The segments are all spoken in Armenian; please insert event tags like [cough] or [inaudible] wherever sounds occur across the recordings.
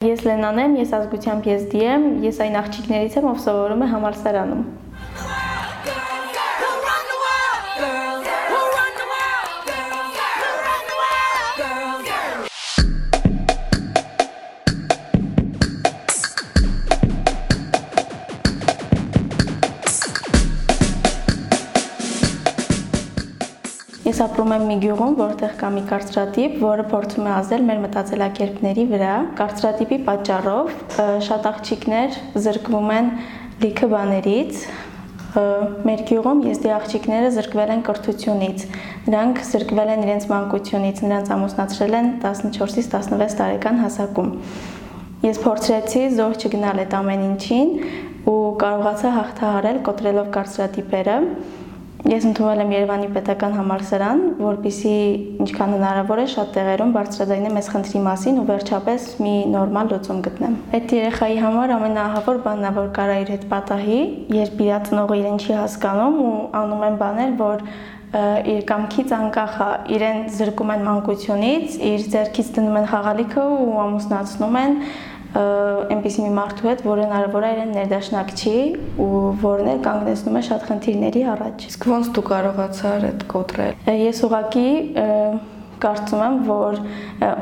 Ես Լենան եմ, ես ազգությամբ եզդի եմ, ես այն աղջիկներից եմ, ով սովորում է համալսարանում։ Ես ապրում եմ մի գյուղում, որտեղ կա մի կարծրատիպ, որը փորձում է ազդել մեր մտածելակերպների վրա։ Կարծրատիպի պատճառով շատ աղջիկներ զրկվում են լիքը բաներից, մեր գյուղում եզդի աղջիկները զրկվել են կրթությունից։ Նրանք զրկվել են իրենց մանկությունից, նրանց ամուսնացրել են 14-ից 16 տարեկան հասակում։ Ես փորձեցի զոհ չգնալ այդ ամեն ինչին ու կարողացա հաղթահարել կոտրելով կարծրատիպերը Ես ընդունվել եմ Երևանի պետական համալսարան, որբիսի ինչքան հնարավոր է շատ տեղերում բարձրաձայնեմ այս խնդրի մասին ու վերջապես մի նորմալ լուծում գտնեմ։ Այդ երեխայի համար ամենաահավոր բանն է, որ կարա իր հետ պատահի, երբ իր ծնողը իրեն չի հասկանում ու անում են բաներ, որ իր կամքից անկախ է, իրեն զրկում են մանկությունից, իր ձեռքից դնում են խաղալիքը ու ամուսնացնում են, այնպիսի մի մարդու հետ, որը հնարավոր է իրեն ներդաշնակ չի ու որն էլ կանգնեցնում է շատ խնդիրների առաջ։ Իսկ ոնց դու կարողացար այդ կոտրել։ Ես ուղղակի կարծում եմ, որ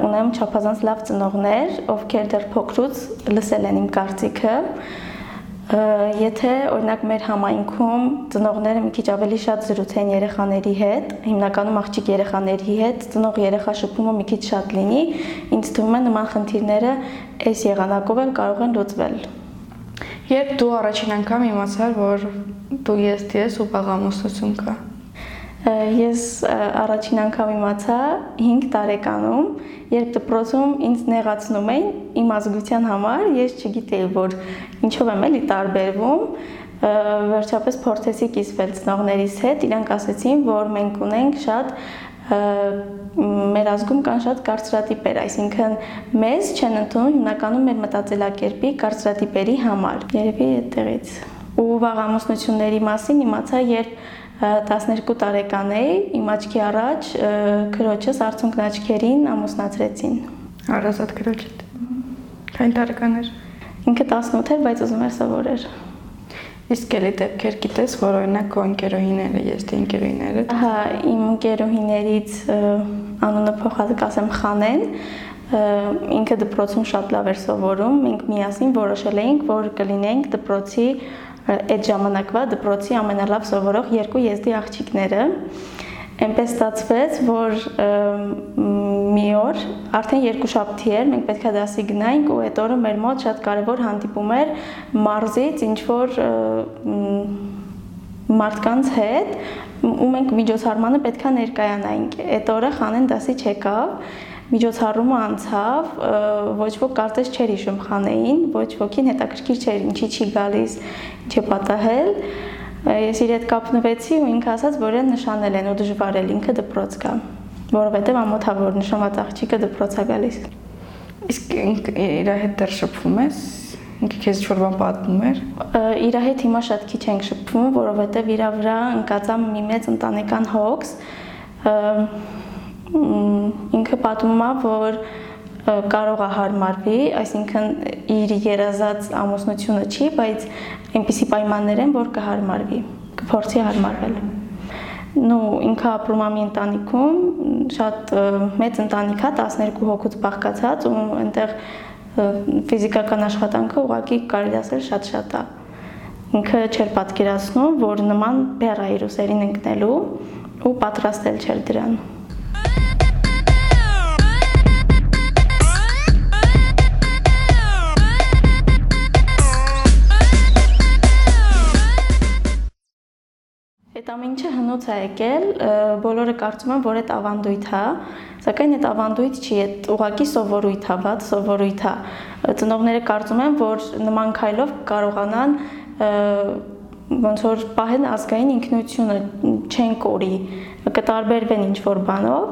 ունեմ չափազանց լավ ծնողներ, ովքեր դեռ փոքրուց լսել են իմ կարծիքը Եթե օրինակ մեր համայնքում ծնողները մի քիչ ավելի շատ զրուցեն երեխաների հետ, հիմնականում աղջիկ երեխաների հետ, ծնող երեխա շփումը մի քիչ շատ լինի, ինձ թվում է նման խնդիրները այս եղանակով էլ կարող են լուծվել։ Երբ դու առաջին անգամ իմացար, որ դու ես դես ու բաղամուսություն կա։ Ես առաջին անգամ իմացա 5 տարեկանում, երբ դպրոցում ինձ նեղացնում էին իմ ազգության համար, ես չգիտեի, որ ինչով եմ էլի տարբերվում, վերջապես փորձեցի կիսվել ծնողներիս հետ, իրանք ասեցին, որ մենք ունենք շատ մեր ազգում կան շատ կարծրատիպեր, այսինքն մեզ չեն ընդունում հիմնականում մեր մտածելակերպի կարծրատիպերի համար։ Երևի այդտեղից։ Ու վաղամուսնությունների մասին իմացա, երբ 12 տարեկան էի, իմ աչքի առաջ քրոջս արցունքն աչքերին ամուսնացրեցին։ Հարազատ քրոջդ։ Քանի տարեկան էր։ Ինքը 18 էր, բայց ուզում էր սովորեր։ Իսկ էլի դեպքեր գիտես, որ օրինակ քո ընկերուհիները, ես դե ընկերուհիները։ Հա, իմ ընկերուհիներից անունը փոխած կասեմ Խանեն, ինքը դպրոցում շատ լավ էր սովորում։ Մենք միասին որոշել էինք, որ կլինենք դպրոցի այդ ժամանակվա դպրոցի ամենալավ սովորող երկու եզդի աղջիկները այնպես ստացվեց, որ մի օր արդեն երկու շաբթի էր, մենք պետքա դասի գնայինք ու այդ օրը մեր մոտ շատ կարևոր հանդիպում էր մարզից ինչ որ մարդկանց հետ ու մենք միջոցառմանը պետքա ներկայանայինք։ Այդ օրը խանեն դասի չեկավ միջոցառումը անցավ, ոչ ոք կարծես չէր հիշում խանեին, ոչ ոքին հետաքրքիր չէր ինչի չի գալիս, ինչ է պատահել։ Ես իր հետ կապնվեցի ու ինքը ասաց, որ այն նշանել են ու դժվար է ինքը դպրոց գա, որովհետև ամոթավոր նշանված աղջիկը դպրոց է գալիս։ Իսկ իր հետ դեռ շփվում ես? Ինքը քեզ ինչ-որ բան պատմում էր։ Իր հետ հիմա շատ քիչ ենք շփվում, որովհետև իր վրա ընկած է մի մեծ ընտանեկան հոգս ինքը պատմում է, որ կարող է հարմարվի, այսինքն իր երազած ամուսնությունը չի, բայց այնպիսի պայմաններ են, որ կհարմարվի, կփորձի հարմարվել։ Նու ինքը ապրում է մի ընտանիքում, շատ մեծ ընտանիք է, 12 հոգուց բաղկացած ու այնտեղ ֆիզիկական աշխատանքը ուղղակի կարելի ասել շատ-շատ է։ Ինքը չէր պատկերացնում, որ նման բեռ է իր ուսերին ընկնելու ու պատրաստել չէր դրան։ Այդ ամեն ինչը հնուց է եկել, բոլորը կարծում են, որ այդ ավանդույթ է, սակայն այդ ավանդույթ չի, այդ ուղակի սովորույթ է, ված սովորույթ է։ Ծնողները կարծում են, որ նման քայլով կարողանան ոնց որ պահեն ազգային ինքնությունը չեն կորի, կտարբերվեն ինչ որ բանով,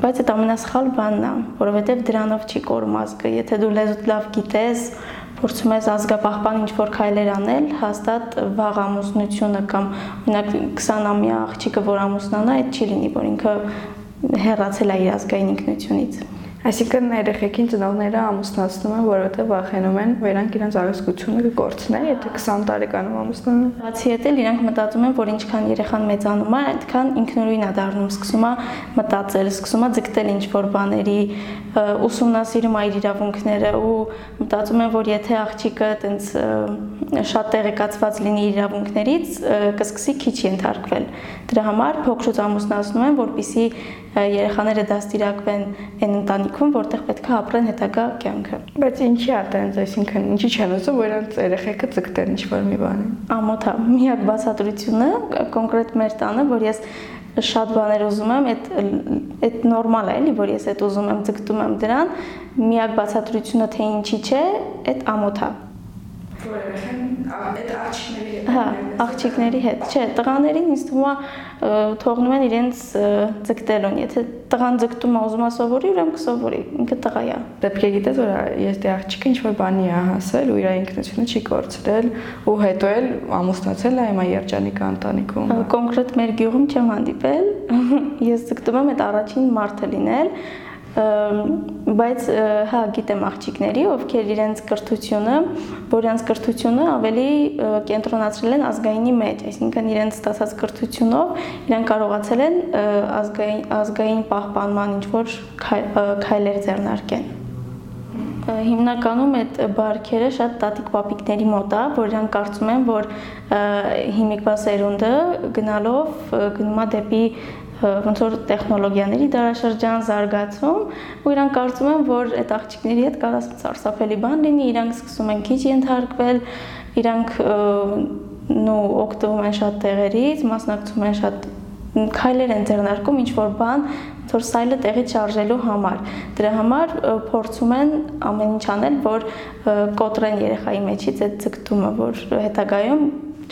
բայց այդ ամենասխալ բանն է, որովհետև դրանով չի կորում ազգը։ Եթե դու լեզուդ լավ գիտես, փորձում ես ազգապահպան ինչ որ քայլեր անել, հաստատ վաղ ամուսնությունը կամ օրինակ 20-ամյա աղջիկը որ ամուսնանա, այդ չի լինի, որ ինքը հեռացել է իր ազգային ինքնությունից։ Այսինքն երեխեքին ծնողները ամուսնացնում են, որովհետև վախենում են, որ իրանք իրենց առողջությունը կկորցնեն, եթե 20 տարեկանում ամուսնանան։ Բացի էլ իրանք մտածում են, որ ինչքան երեխան մեծանում է, այդքան ինքնուրույն է դառնում, սկսում է մտածել, սկսում է ձգտել ինչ-որ բաների, ուսումնասիրում այդ իրավունքները ու մտածում են, որ եթե աղջիկը տենց շատ տեղեկացված լինի իրավունքներից, կսկսի քիչ ենթարկվել։ Դրա համար փոքրուց ամուսնացնում են, որpիսի երեխաները դաստիարակվեն այն ընտանիքում, որտեղ պետք է ապրեն հետագա կյանքը։ Բայց ինչի է տենց, այսինքն ինչի չեն ուզում, որ նրանց երեխեքը ձգտեն ինչ-որ մի բանի։ Ամոթա, միակ բացատրությունը կոնկրետ մեր տանը, որ ես շատ բաներ ուզում եմ, այդ այդ նորմալ է, էլի, որ ես այդ ուզում եմ, ձգտում եմ դրան, միակ բացատրությունը թե ինչի չէ, այդ ամոթա այդ աղջիկների հետ։ Հա, աղջիկների հետ։ Չէ, տղաներին ինձ թվում է թողնում են իրենց ձգտելուն։ Եթե տղան ձգտում է ուզում է սովորի, ուրեմն կսովորի, ինքը տղա է։ Պետք է գիտես, որ ես դե աղջիկը ինչ-որ բանի է հասել ու իր ինքնությունը չի կորցրել ու հետո էլ ամուսնացել է հիմա երջանիկ ընտանիքում։ Կոնկրետ մեր գյուղում չեմ հանդիպել։ [laughs] Ես ձգտում եմ այդ առաջին մարդը լինել բայց հա գիտեմ աղջիկների, ովքեր իրենց կրթությունը, որ իրենց կրթությունը ավելի կենտրոնացրել են ազգայինի մեջ, այսինքն իրենց ստացած կրթությունով իրենք կարողացել են ազգային ազգային պահպանման ինչ որ քայլեր ձեռնարկեն հիմնականում այդ բարքերը շատ տատիկ պապիկների մոտ է, որ իրանք կարծում են, որ հիմիկվա սերունդը գնալով գնում է դեպի ոնց որ տեխնոլոգիաների դարաշրջան զարգացում ու իրանք կարծում են որ այդ աղջիկների հետ կարաս սարսափելի բան լինի իրանք սկսում են քիչ ենթարկվել իրանք նո օգտվում են շատ տեղերից մասնակցում են շատ քայլեր են ձեռնարկում ինչ որ բան որ սայլը տեղից շարժելու համար դրա համար փորձում են ամեն ինչ անել որ կոտրեն երեխայի մեջից այդ ձգտումը որ հետագայում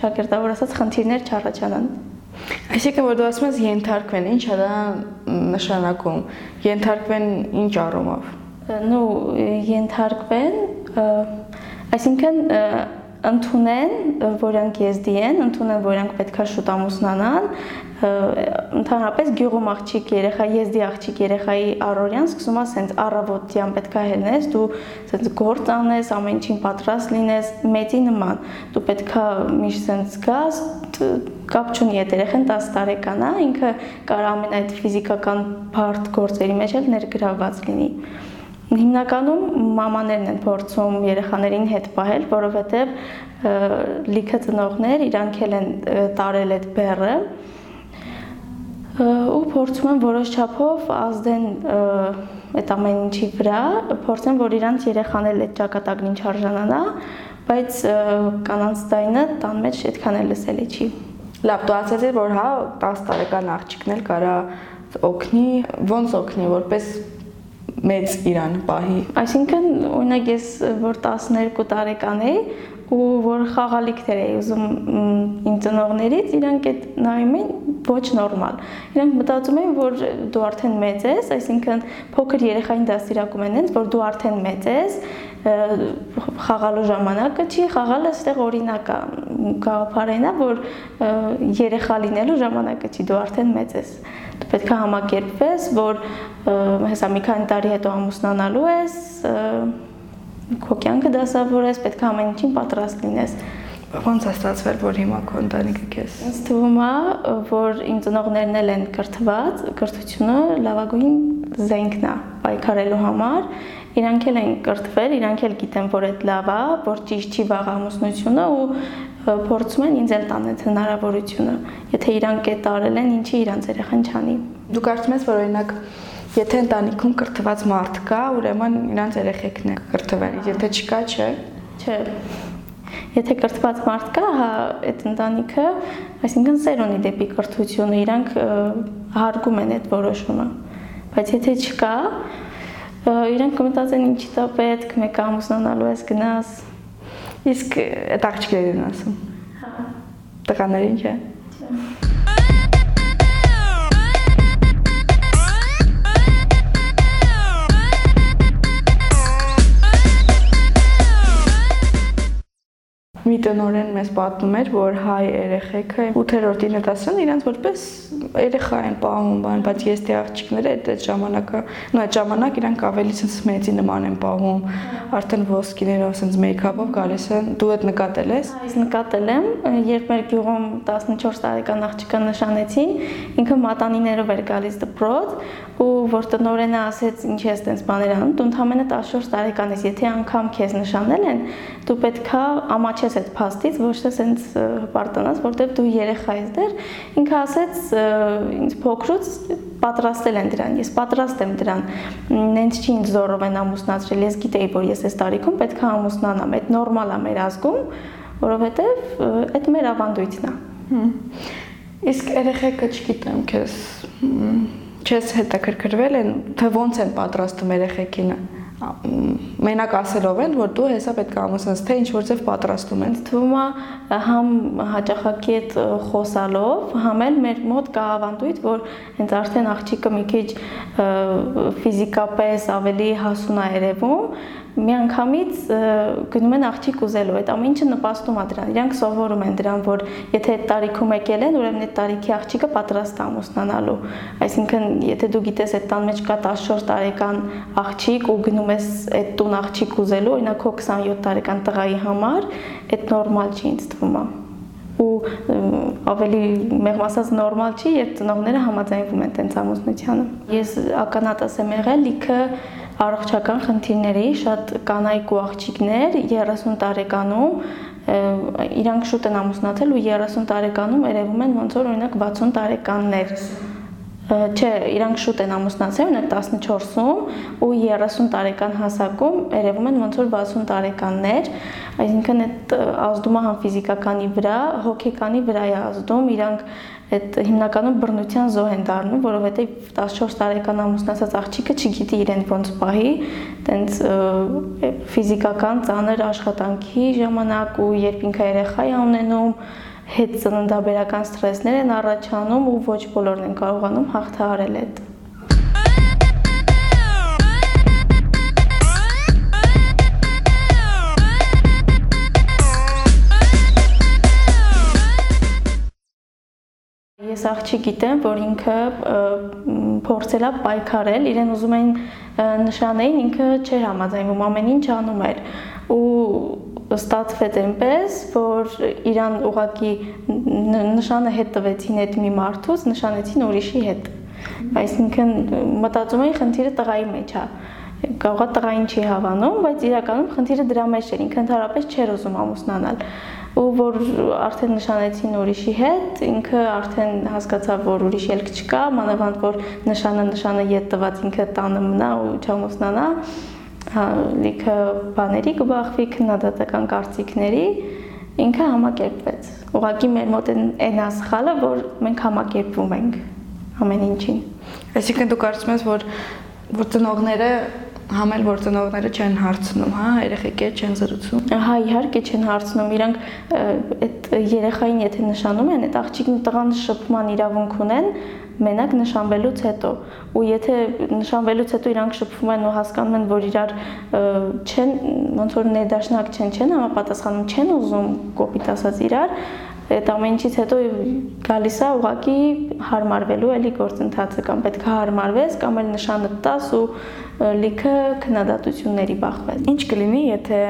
ճակերտավոր ասած խնդիրներ չառաջանան Այսինքն որ դու ասում ես ենթարկվեն, ի՞նչ է դա նշանակում։ Ենթարկվեն ինչ առումով։ Ну, ենթարկվեն, այսինքն ընդունեն, որ իրանք եզդի են, ընդունեն, որ իրանք պետքա շուտ ամուսնանան, ընդհանրապես գյուղում աղջիկ երեխա, եզդի աղջիկ երեխայի առօրյան սկսում է սենց առավոտյան պետքա հելնես, դու սենց գործ անես, ամեն ինչին պատրաստ լինես, մեծի նման։ Դու պետքա միշտ սենց գաս, կապ չունի այդ երեխան 10 տարեկան է, ինքը կարող ամեն այդ ֆիզիկական բարդ գործերի մեջ էլ ներգրավված լինի։ Հիմնականում մամաներն են փորձում երեխաներին հետ պահել, որովհետև լիքը ծնողներ իրանք էլ են տարել այդ բեռը ու փորձում են որոշ չափով ազդեն այդ ամեն ինչի վրա, փորձեն որ իրանց երեխան էլ այդ ճակատագրին չարժանանա, բայց կանանց դայնը տան մեջ այդքան էլ լսելի չի։ Լավ, դու ասացիր, որ հա 10 տարեկան աղջիկն էլ կարա օգնի, ոնց օգնի, որպես մեծ իրան պահի։ Այսինքն, օրինակ ես որ 12 տարեկան էի, ու որ խաղալիքներ էի ուզում իմ ծնողներից, իրանք այդ նայում են ոչ նորմալ։ Իրանք մտածում են, որ դու արդեն մեծ ես, այսինքն փոքր երեխային դաստիարակում են ինձ, որ դու արդեն մեծ ես, խաղալու ժամանակը չի, խաղալը այստեղ օրինակ է, գաղափարային է, որ երեխա լինելու ժամանակը չի, դու արդեն մեծ ես։ Դու պետք է համակերպվես, որ հեսա մի քանի տարի հետո ամուսնանալու ես, քո կյանքը դասավորես, պետք է ամեն ինչին պատրաստ լինես։ Ոնց է ստացվել, որ հիմա քո ընտանիքը քեզ։ Ինձ թվում է, որ իմ ծնողներն էլ են կրթված, կրթությունը լավագույն զենքն է պայքարելու համար։ Իրանք էլ են կրթվել, իրանք էլ գիտեն, որ այդ լավ է, որ ճիշտ չի վաղ ամուսնությունը ու փորձում են ինձ էլ տանել հնարավորությունը։ Եթե իրանք այդ տարել են, ինչի իրանց երեխան չանի։ Դու կարծում ես, որ օրինակ Եթե ընտանիքում կրթված մարդ կա, ուրեմն իրանց երեխեքն է կրթվել, եթե չկա, չէ։ Չէ։ Եթե կրթված մարդ կա, հա, այդ ընտանիքը, այսինքն սեր ունի դեպի կրթությունը, իրանք հարգում են այդ որոշումը։ Բայց եթե չկա, իրանք կմտածեն ինչի դա պետք, մեկ ամուսնանալու ես գնաս։ Իսկ այդ աղջիկներն ասում։ Հա։ Տղաներին չէ։ Չէ։ մի տնորեն մեզ պատմում էր, որ հայ երեխեքը 8-րդ 9-րդ իրենց որպես երեխա են պահում, բան, բայց ես դե աղջիկները այդ այդ ժամանակը, նո այդ ժամանակ իրանք ավելի sense մեծի նման են պահում, արդեն ոսկիներով sense մեյքափով գալիս են։ Դու այդ նկատել ես։ Այս նկատել եմ, երբ մեր գյուղում 14 տարեկան աղջիկը նշանեցին, ինքը մատանիներով էր գալիս դպրոց ու որ տնորենը ասեց ինչ ես տենց բաներ անում, դու ընդամենը 14 տարեկան ես, եթե անգամ քեզ նշանել են, դու պետքա ամաչես այդ փաստից, ոչ թե սենց պարտանաս, որտեղ դու երեխա ես դեռ։ Ինքը ասեց ինձ փոքրուց պատրաստել են դրան, ես պատրաստ եմ դրան։ Նենց չի ինձ զորով են ամուսնացրել, ես գիտեի, որ ես այս տարիքում պետք է ամուսնանամ, այդ նորմալ է մեր ազգում, որովհետև այդ մեր ավանդույթն է։ Իսկ երեխեքը չգիտեմ, քեզ չես հետաքրքրվել են, թե ոնց են պատրաստում երեխեքինը մենակ ասելով են, որ դու հեսա պետք է ամուսնաս, թե ինչ որ ձև պատրաստում են։ Թվում է համ հաճախակի այդ խոսալով, համ էլ մեր մոտ կա ավանդույթ, որ հենց արդեն աղջիկը մի քիչ ֆիզիկապես ավելի հասուն է երևում, միանգամից գնում են աղջիկ ուզելու, այդ ամեն ինչը նպաստում է դրան։ Իրանք սովորում են դրան, որ եթե այդ տարիքում եկել են, ուրեմն այդ տարիքի աղջիկը պատրաստ է ամուսնանալու։ Այսինքն, եթե դու գիտես այդ տան մեջ կա 14 տարեկան աղջիկ ու գնում ես այդ տուն աղջիկ ուզելու, օրինակ քո 27 տարեկան տղայի համար, այդ նորմալ չի ինձ թվում է ու ավելի մեղմ ասած նորմալ չի, երբ ծնողները համաձայնվում են տենց ամուսնությանը։ Ես ականատես եմ եղել լիքը առողջական խնդիրների շատ կանայք ու աղջիկներ 30 տարեկանում իրանք շուտ են ամուսնացել ու 30 տարեկանում երևում են ոնց որ օրինակ 60 տարեկաններ չէ, իրանք շուտ են ամուսնացել, ունեն 14-ում ու 30 տարեկան հասակում երևում են ոնց որ 60 տարեկաններ, այսինքն այդ ազդումը համ ֆիզիկականի վրա, հոգեկանի վրա է ազդում, իրանք այդ հիմնականում բռնության զոհ են դառնում, որովհետեւ 14 տարեկան ամուսնացած աղջիկը չգիտի իրեն ոնց պահի, տենց ֆիզիկական ծանր աշխատանքի ժամանակ ու երբ ինքը երեխա է ունենում, հետ ծննդաբերական սթրեսներ են առաջանում ու ոչ բոլորն են կարողանում հաղթահարել այդ աղջիկ գիտեմ, որ ինքը փորձել է պայքարել, իրեն ուզում էին նշանեին, ինքը չէր համաձայնվում, ամեն ինչ անում էր ու ստացվեց այնպես, որ իրան ուղակի նշանը հետ տվեցին այդ մի մարդուց, նշանեցին ուրիշի հետ։ Այսինքն մտածում էին խնդիրը տղայի մեջ է կարողա տղային չի հավանում, բայց իրականում խնդիրը դրա մեջ էր, ինքը ընդհանրապես չէր ուզում ամուսնանալ ու որ արդեն նշանեցին ուրիշի հետ, ինքը արդեն հասկացավ, որ ուրիշ ելք չկա, մանավանդ որ նշանը նշանը ետ տված ինքը տանը մնա ու չամուսնանա, հա, լիքը բաների կբախվի քննադատական կարծիքների, ինքը համակերպվեց։ Ուղղակի մեր մոտ այն ասխալը, որ մենք համակերպվում ենք ամեն ինչին։ Այսինքն դու կարծում ես, որ որ ծնողները համել որ ծնողները չեն հարցնում, հա, երեխեքի չեն զրուցում։ Հա, իհարկե չեն հարցնում, իրանք այդ երեխային եթե նշանում են, այդ աղջիկն տղան շփման իրավունք ունեն մենակ նշանվելուց հետո ու եթե նշանվելուց հետո իրանք շփվում են ու հասկանում են որ իրար չեն ոնց որ ներդաշնակ չեն չեն համապատասխանում չեն ուզում կոպիտ ասած իրար այդ ամեն ինչից հետո գալիս է ուղակի հարմարվելու էլի գործընթացը կամ պետք է հարմարվես կամ էլ նշանը տաս ու լիքը քննադատությունների բախվել։ Ինչ կլինի, եթե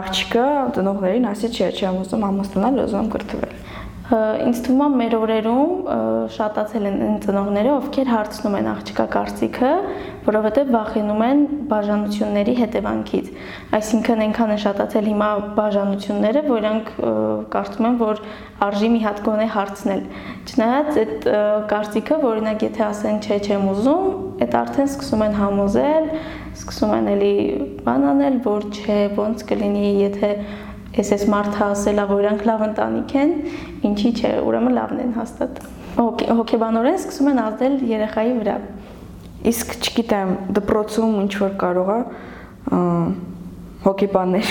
աղջիկը ծնողներին ասի, չէ, չի ամուսնում, ամուսնանալ ուզում կրթվել ինձ թվում է մեր օրերում շատացել են այն ծնողները, ովքեր հարցնում են աղջկա կարծիքը, որովհետև վախենում են բաժանությունների հետևանքից։ Այսինքն այնքան է շատացել հիմա բաժանությունները, որոնք կարծում են, որ արժի մի հատ գոնե հարցնել։ Չնայած այդ կարծիքը, օրինակ եթե ասեն չէ, չեմ ուզում, այդ արդեն սկսում են համոզել, սկսում են էլի բան անել, որ չէ, ոնց կլինի, եթե Ես այս մարդը ասելա, որ իրանք լավ ընտանիք են, ինչի՞ չէ, ուրեմն լավն են հաստատ։ Հոգեբանորեն սկսում են ազդել երեխայի վրա։ Իսկ չգիտեմ, դպրոցում ինչ որ կարող է հոգեբաններ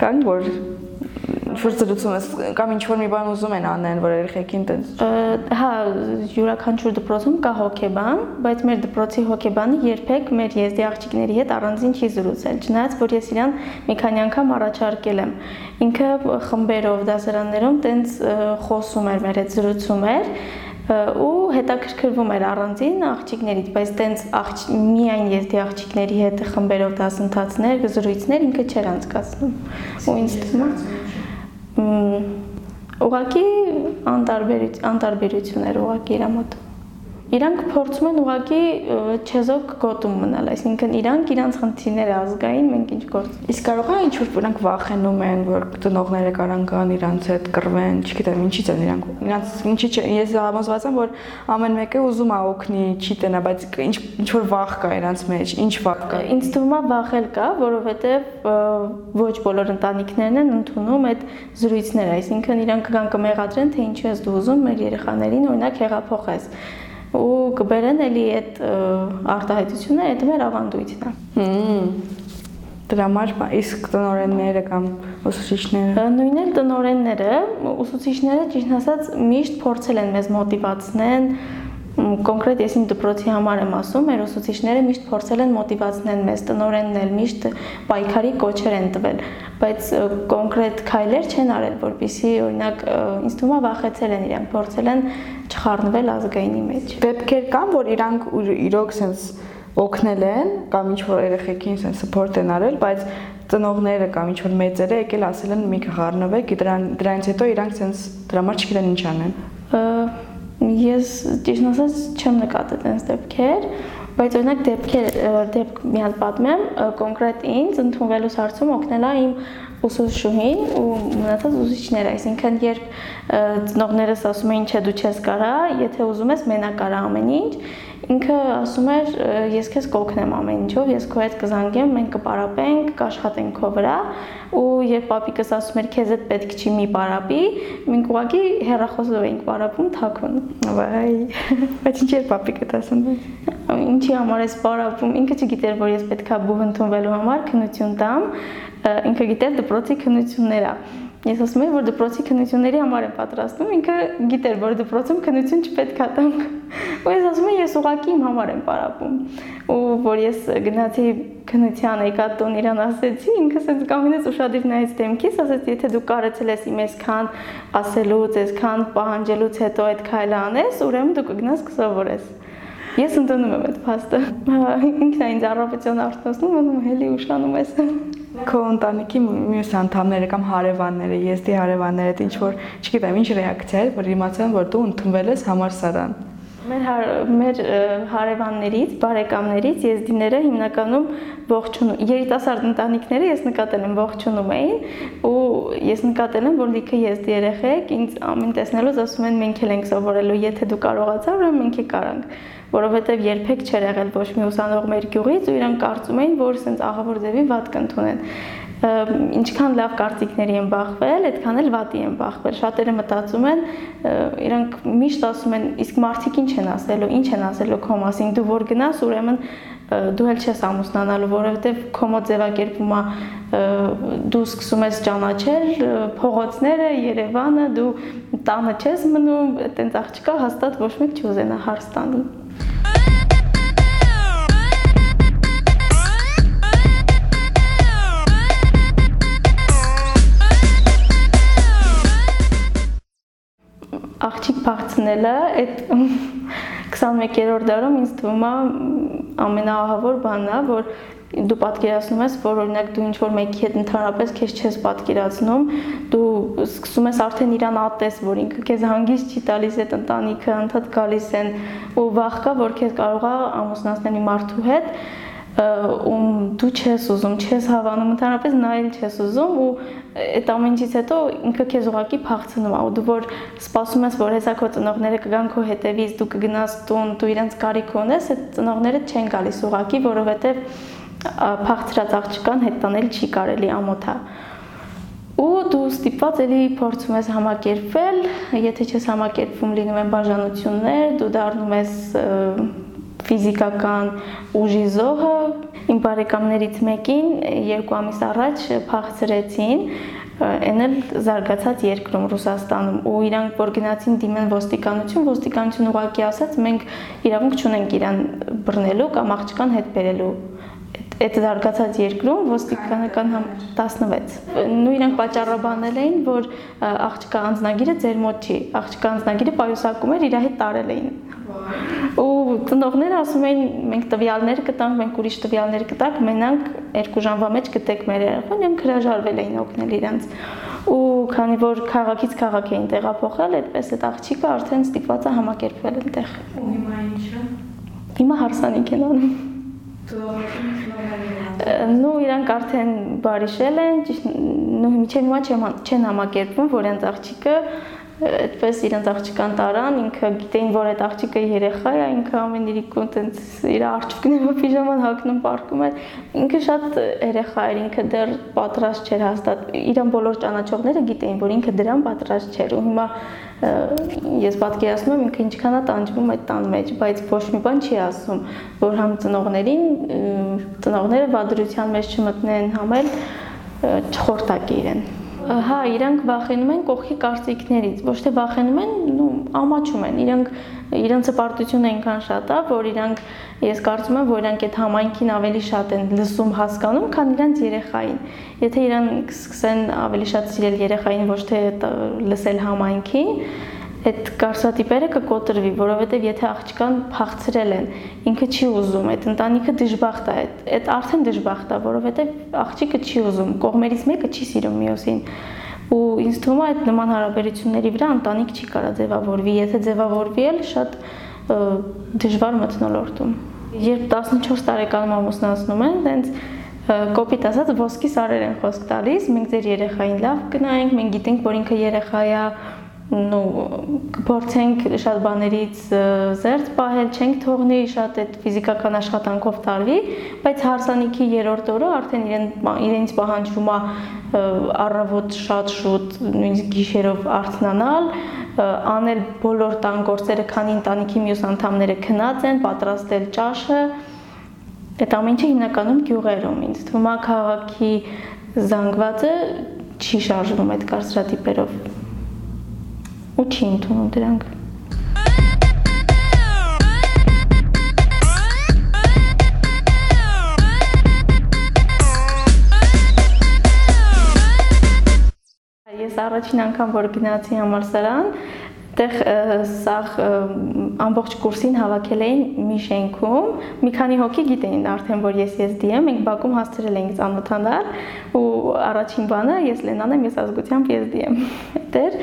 կան, որ Ինչ-որ զրուցում ես կամ ինչ-որ մի բան ուզում են անեն, որ երեխեքին տենց։ Հա, յուրաքանչյուր դպրոցում կա հոկեբան, բայց մեր դպրոցի հոկեբանը երբեք մեր եզդի աղջիկների հետ առանձին չի զրուցել, չնայած որ ես իրան մի քանի անգամ առաջարկել եմ։ Ինքը խմբերով դասարաններում տենց խոսում էր մեր հետ զրուցում էր ու հետաքրքրվում էր առանձին աղջիկներից, բայց տենց աղջ միայն եզդի աղջիկների հետ խմբերով դասընթացներ, զրույցներ ինքը չէր անցկացնում։ Ու ինձ թվում է ուղղակի անտարբերություն անտարբերություն էր ուղղակի իր մոտ իրանք փորձում են ուղղակի չեզոք գոտում մնալ, այսինքն իրանք իրանց խնդիրները ազգային, մենք ինչ գործ։ Իսկ կարող է ինչ որ իրանք վախենում են, որ տնողները կարան գան իրանց հետ կռվեն, չգիտեմ, ինչի՞ց են իրանք։ Իրանց ինչի՞ ես համոզված եմ, որ ամեն մեկը ուզում է օգնի, չի տնա, բայց ինչ ինչ որ վախ կա իրանց մեջ, ինչ վախ կա։ Ինձ թվում է վախել կա, որովհետև ոչ բոլոր ընտանիքներն են ընդունում այդ զրույցները, այսինքն իրանք կգան կմեղադրեն, թե ինչու ես դու ուզում մեր երեխաներին օրինակ հեղափոխես ու կբերեն էլի այդ արտահայտությունը այդ մեր ավանդույթն է։ դրա համար իսկ տնորենները կամ ուսուցիչները նույնն էլ տնորենները ուսուցիչները ճիշտ ասած միշտ փորձել են մեզ մոտիվացնեն կոնկրետ ես իմ դպրոցի համար եմ ասում, մեր ուսուցիչները միշտ փորձել են մոտիվացնել մեզ, տնորենն էլ միշտ պայքարի կոչեր են տվել, բայց կոնկրետ քայլեր չեն արել, որpիսի օրինակ ինձ թվում է վախեցել են իրանք, փորձել են չխառնվել ազգայինի մեջ։ Դեպքեր կան, որ իրանք իրոք sense օգնել են կամ ինչ որ երեխեքին sense support են արել, բայց ծնողները կամ ինչ որ մեծերը եկել ասել են մի խառնվեք, դրան դրանից հետո իրանք sense դրա համար չգիտեն ինչ անեն։ Ես ճիշտ ասած չեմ նկատել այնպես դեպքեր, բայց օրինակ դեպքեր դեպք մի հատ պատմեմ, կոնկրետ ինձ ընդունվելուց հարցում օգնելա իմ ուսուցչուհին ու մնացած ուսուցիչները, այսինքն երբ ծնողներս ասում էին, չէ դու չես կարա, եթե ուզում ես մենակ կարա ամեն ինչ, ինքը ասում էր ես քեզ կօգնեմ ամեն ինչով, ես քո հետ կզանգեմ, մենք կպարապենք, կաշխատենք քո վրա ու երբ պապիկս ասում էր քեզ հետ պետք չի մի պարապի, մենք ուղղակի հերախոսով էինք պարապում թաքուն։ Վայ, բայց ինչ էր պապիկը ասում։ Ինչի համար ես պարապում, ինքը չգիտեր, որ ես պետքա բուհ ընդունվելու համար քնություն տամ, ինքը գիտեր դպրոցի քնությունները Ես ասում եմ, որ դպրոցի քննությունների համար եմ պատրաստում, ինքը գիտեր, որ դպրոցում քննություն չպետք է տամ։ [laughs] Ու ես ասում եմ, ես ուղակի իմ համար եմ պարապում։ Ու որ ես գնացի քննության եկատոն իրան ասեցի, ինքը ասեց կամենից ուշադիր նայեց դեմքիս, ասեց, եթե դու կարեցել ես իմ այսքան ասելուց, այսքան պահանջելուց հետո այդ քայլը անես, ուրեմն դու կգնաս կսովորես։ Ես ընդունում եմ այդ փաստը։ [laughs] Ինքն է ինձ առավոտյան արտասնում, անում հելի ուշանում ես քո ընտանիքի մյուս անդամները կամ հարևանները, եզդի հարևանները, ինչ որ, չգիտեմ, ինչ ռեակցիա էր, որ իմացան, որ դու ընդունվել ես համալսարան։ Մեր մեր հարևաններից, բարեկամներից եզդիները հիմնականում ողջունում, երիտասարդ ընտանիքները ես նկատել եմ ողջունում էին ու ես նկատել եմ, որ լիքը եզդի երեխեք ինձ ամեն տեսնելուց ասում են մենք էլ ենք սովորելու, եթե դու կարողացար, ուրեմն մենք էլ կարանք որովհետև երբեք չէր եղել ոչ մի ուսանող մեր գյուղից ու իրանք կարծում էին, որ սենց աղավոր ձևի վատ կընդունեն ինչքան լավ կարծիքների են բախվել, այդքան էլ վատի են բախվել։ Շատերը մտածում են, իրանք միշտ ասում են, իսկ մարդիկ ինչ են ասելու, ինչ են ասելու քո մասին, դու որ գնաս, ուրեմն դու էլ չես ամուսնանալու, որովհետև քո մոտ ձևակերպումա դու սկսում ես ճանաչել փողոցները, Երևանը, դու տանը չես մնում, այտենց աղջկա հաստատ ոչ մեկ չուզենա հարց բացնելը այդ [laughs] 21-րդ դարում ինձ թվում է ամենաահավոր բանն է, որ դու պատկերացնում ես, որ օրինակ դու ինչ որ մեկի հետ ընդհանրապես քեզ չես պատկերացնում, դու սկսում ես արդեն իրան ատես, որ ինքը քեզ հանգիստ չի տալիս այդ ընտանիքը, ընդհատ գալիս են ու վախ կա, որ քեզ կարողա ամուսնացնել մի մարդու հետ, ում դու չես ուզում, չես հավանում, ընդհանրապես նայել չես ուզում ու այդ ամեն ինչից հետո ինքը քեզ ուղակի փախցնում է ու դու որ սպասում ես որ հեսա քո ծնողները կգան քո հետևից, դու կգնաս տուն, դու իրանց կարիք ունես, այդ ծնողները չեն գալիս ուղակի, որովհետև փախցրած աղջկան հետ տանել չի կարելի ամոթա ու դու ստիպված էլի փորձում ես համակերպվել, եթե չես համակերպվում լինում են բաժանություններ, դու դառնում ես ֆիզիկական ուժի զոհը։ Իմ բարեկամներից մեկին երկու ամիս առաջ փախցրեցին այն էլ զարգացած երկրում Ռուսաստանում ու իրանք որ գնացին դիմեն ոստիկանություն, ոստիկանություն ուղակի ասաց մենք իրավունք չունենք իրան բռնելու կամ աղջկան հետ բերելու այդ զարգացած երկրում ոստիկանական համ 16 նույն իրանք պատճառաբանել էին որ աղջկա անձնագիրը ձեր մոտ չի աղջկա անձնագիրը պայուսակում էր իր հետ տարել էին ու ծնողները ասում էին մենք տվյալներ կտանք մենք ուրիշ տվյալներ կտանք մենանք երկու ժամվա մեջ գտեք մեր երեխան իրանք հրաժարվել էին օգնել իրանց ու քանի որ քաղաքից քաղաք էին տեղափոխել այդպես այդ աղջիկը արդեն ստիպված է համակերպվել այնտեղ ու հիմա ինչը հիմա հարսանիք են անում նու իրանք արդեն բարիշել են, ճիշտ նու միջև հիմա չեն համակերպվում, որ այնց աղջիկը այդպես իրենց աղջկան տարան, ինքը գիտեին, որ այդ աղջիկը երեխա է, ինքը ամեն իրիկուն տենց իր արջուկներով պիժաման հագնում պարկում էր։ Ինքը շատ երեխա էր, ինքը դեռ պատրաստ չէր հաստատ։ Իրան բոլոր ճանաչողները գիտեին, որ ինքը դրան պատրաստ չէր ու հիմա ես պատկերացնում եմ ինքը ինչքան է տանջվում այդ տան մեջ, բայց ոչ մի բան չի ասում, որ համ ծնողներին ծնողները վադրության մեջ չմտնեն, համ էլ չխորտակի իրեն։ Հա, իրանք վախենում են կողքի կարծիքներից, ոչ թե վախենում են, նու ամաչում են։ Իրանք իրանց հպարտությունը այնքան շատ է, որ իրանք ես կարծում եմ, որ իրանք այդ համայնքին ավելի շատ են լսում, հասկանում, քան իրանց երեխային։ Եթե իրանք սկսեն ավելի շատ սիրել երեխային, ոչ թե լսել համայնքին, այդ կարծրատիպերը կկոտրվի, որովհետև եթե աղջկան փախցրել են, ինքը չի ուզում, այդ ընտանիքը դժբախտ է, այդ արդեն դժբախտ է, որովհետև աղջիկը չի ուզում, կողմերից մեկը չի սիրում մյուսին ու ինձ թվում է այդ նման հարաբերությունների վրա ընտանիք չի կարա ձևավորվի, եթե ձևավորվի էլ շատ դժվար մթնոլորտում։ Երբ 14 տարեկանում ամուսնացնում են, տենց կոպիտ ասած ոսկի սարեր են խոսք տալիս, մենք ձեր երեխային լավ կնայենք, մենք գիտենք, որ ինքը երեխա է, նո կփորձենք շատ բաներից զերծ պահել, չենք թողնի շատ այդ ֆիզիկական աշխատանքով տարվի, բայց հարսանիքի երրորդ օրը արդեն իրեն իրենց պահանջվում է առավոտ շատ շուտ նույնիսկ գիշերով արթնանալ, անել բոլոր տան գործերը, քանի ընտանիքի մյուս անդամները քնած են, պատրաստել ճաշը, այդ ամեն ինչը հիմնականում գյուղերում ինձ թվում է քաղաքի զանգվածը չի շարժվում այդ կարծրատիպերով ու չի ընդունում դրանք։ Ես առաջին անգամ որ գնացի համալսարան, Այդտեղ սաղ ամբողջ կուրսին հավաքել էին մի շենքում, մի քանի հոգի գիտեին արդեն, որ ես SD եմ, մենք Բաքում հասցրել էինք ծանոթանալ ու առաջին բանը ես Լենան եմ, ես ազգությամբ SD եմ։ Դեր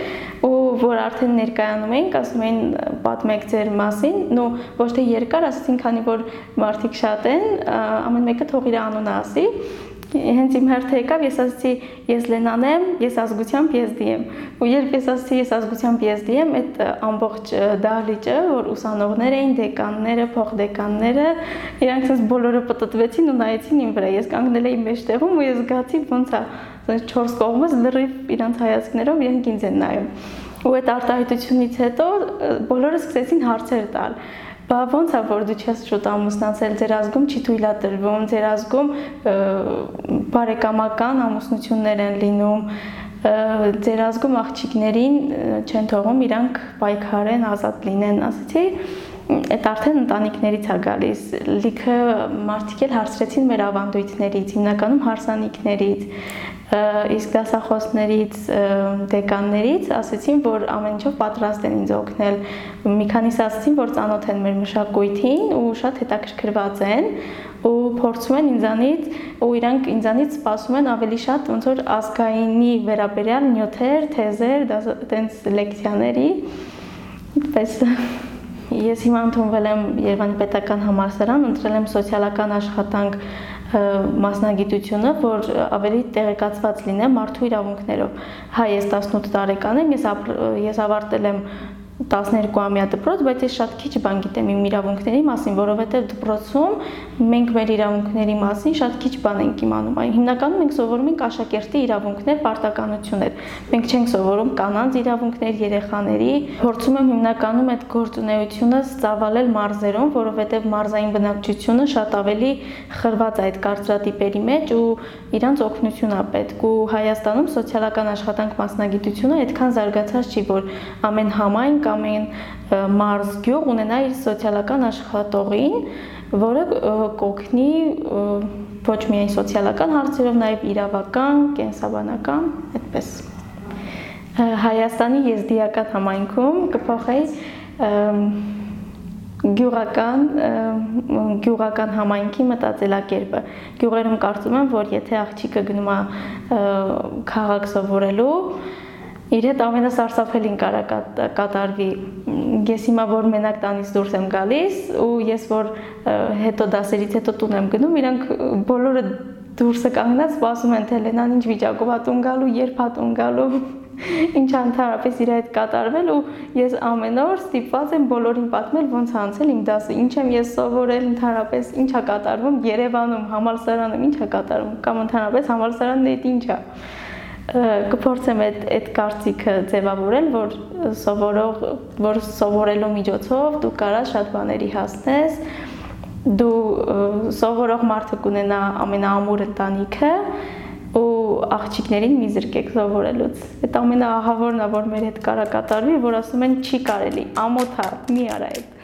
ու որ արդեն ներկայանում էինք, ասում էին պատմեք ձեր մասին, նո ոչ թե երկար, ասեցին, քանի որ մարդիկ շատ են, ամեն մեկը թող իր անունը ասի հենց իմ հերթը եկավ, ես ասացի, ես Լենան եմ, ես ազգությամբ PSD եմ։ Ու երբ ես ասացի, ես ազգությամբ PSD եմ, այդ ամբողջ դահլիճը, որ ուսանողներ էին, դեկանները, փոխդեկանները, իրանք sense բոլորը պտտվեցին ու նայեցին իմ վրա։ Ես կանգնել էի մեջտեղում ու ես զգացի ոնց է, sense 4 կողմից լրիվ իրանք հայացքներով իրենք ինձ են նայում։ Ու այդ արտահայտությունից հետո բոլորը սկսեցին հարցեր տալ Բա ո՞նց է որ դու չես շուտ ամուսնացել, ձեր ազգում չի թույլ է տրվում, ձեր ազգում բարեկամական ամուսնություններ են լինում, ձեր ազգում աղջիկներին չեն թողում իրանք պայքարեն, ազատ լինեն, ասեցի այդ արդեն ընտանիքներից է գալիս։ Լիքը մարդիկ էլ հարցրեցին մեր ավանդույթներից, հիմնականում հարսանիքներից, իսկ դասախոսներից, դեկաններից ասեցին, որ ամեն ինչով պատրաստ են ինձ օգնել։ Մի քանիսը ասեցին, որ ծանոթ են մեր մշակույթին ու շատ հետաքրքրված են ու փորձում են ինձանից ու իրանք ինձանից սպասում են ավելի շատ ոնց որ ազգայինի վերաբերյալ նյութեր, թեզեր, տենց լեկցիաների։ Պես Ես հիմա ընդունվել եմ Երևանի պետական համալսարան, ընտրել եմ սոցիալական աշխատանք մասնագիտությունը, որ ավելի տեղեկացված լինեմ մարդու իրավունքներով։ Հա, ես 18 տարեկան եմ, ես ես ավարտել եմ 12-ամյա դպրոց, բայց ես շատ քիչ բան գիտեմ իմ իրավունքների մասին, որովհետև դպրոցում մենք մեր իրավունքների մասին շատ քիչ բան ենք իմանում։ Այն հիմնականում մենք սովորում ենք աշակերտի իրավունքներ, պարտականություններ։ Մենք չենք սովորում կանանց իրավունքներ, երեխաների։ Փորձում եմ հիմնականում այդ գործունեությունը ծավալել մարզերում, որովհետև մարզային բնակչությունը շատ ավելի խրված է այդ կարծրատիպերի մեջ ու իրանց օգնություն է պետք ու Հայաստանում սոցիալական աշխատանք մասնագիտությունը այդքան զարգացած չի, որ ամեն համայն կամ ամեն մարզ գյուղ ունենա իր սոցիալական աշխատողին, որը կօգնի ոչ միայն սոցիալական հարցերով, նաև իրավական, կենսաբանական, այդպես։ Հայաստանի եզդիական համայնքում կփոխեի գյուղական գյուղական համայնքի մտածելակերպը։ Գյուղերում կարծում եմ, որ եթե աղջիկը գնում է քաղաք սովորելու, իր հետ ամենասարսափելին կարա կատարվի ես հիմա որ մենակ տանից դուրս եմ գալիս ու ես որ հետո դասերից հետո տուն եմ գնում իրանք բոլորը դուրսը կանգնած սպասում են թե Լենան ինչ վիճակով է տուն գալու երբ է տուն գալու [laughs] ինչ ընդհանրապես իր հետ կատարվել ու ես ամեն օր ստիպված եմ բոլորին պատմել ոնց անցել իմ դասը, ինչ եմ ես սովորել ընդհանրապես, ինչ է կատարվում Երևանում, համալսարանում, ինչ է կատարվում կամ ընդհանրապես համալսարանն է ինչ է կփորձեմ այդ այդ կարծիքը ձևավորել, որ սովորող, որ սովորելու միջոցով դու կարաս շատ բաների հասնես, դու սովորող մարդը կունենա ամենաամուր ընտանիքը ու աղջիկներին մի զրկեք սովորելուց։ Այդ ամենաահավորն է, որ մեր հետ կարա կատարվի, որ ասում են չի կարելի, ամոթա, մի արա այդ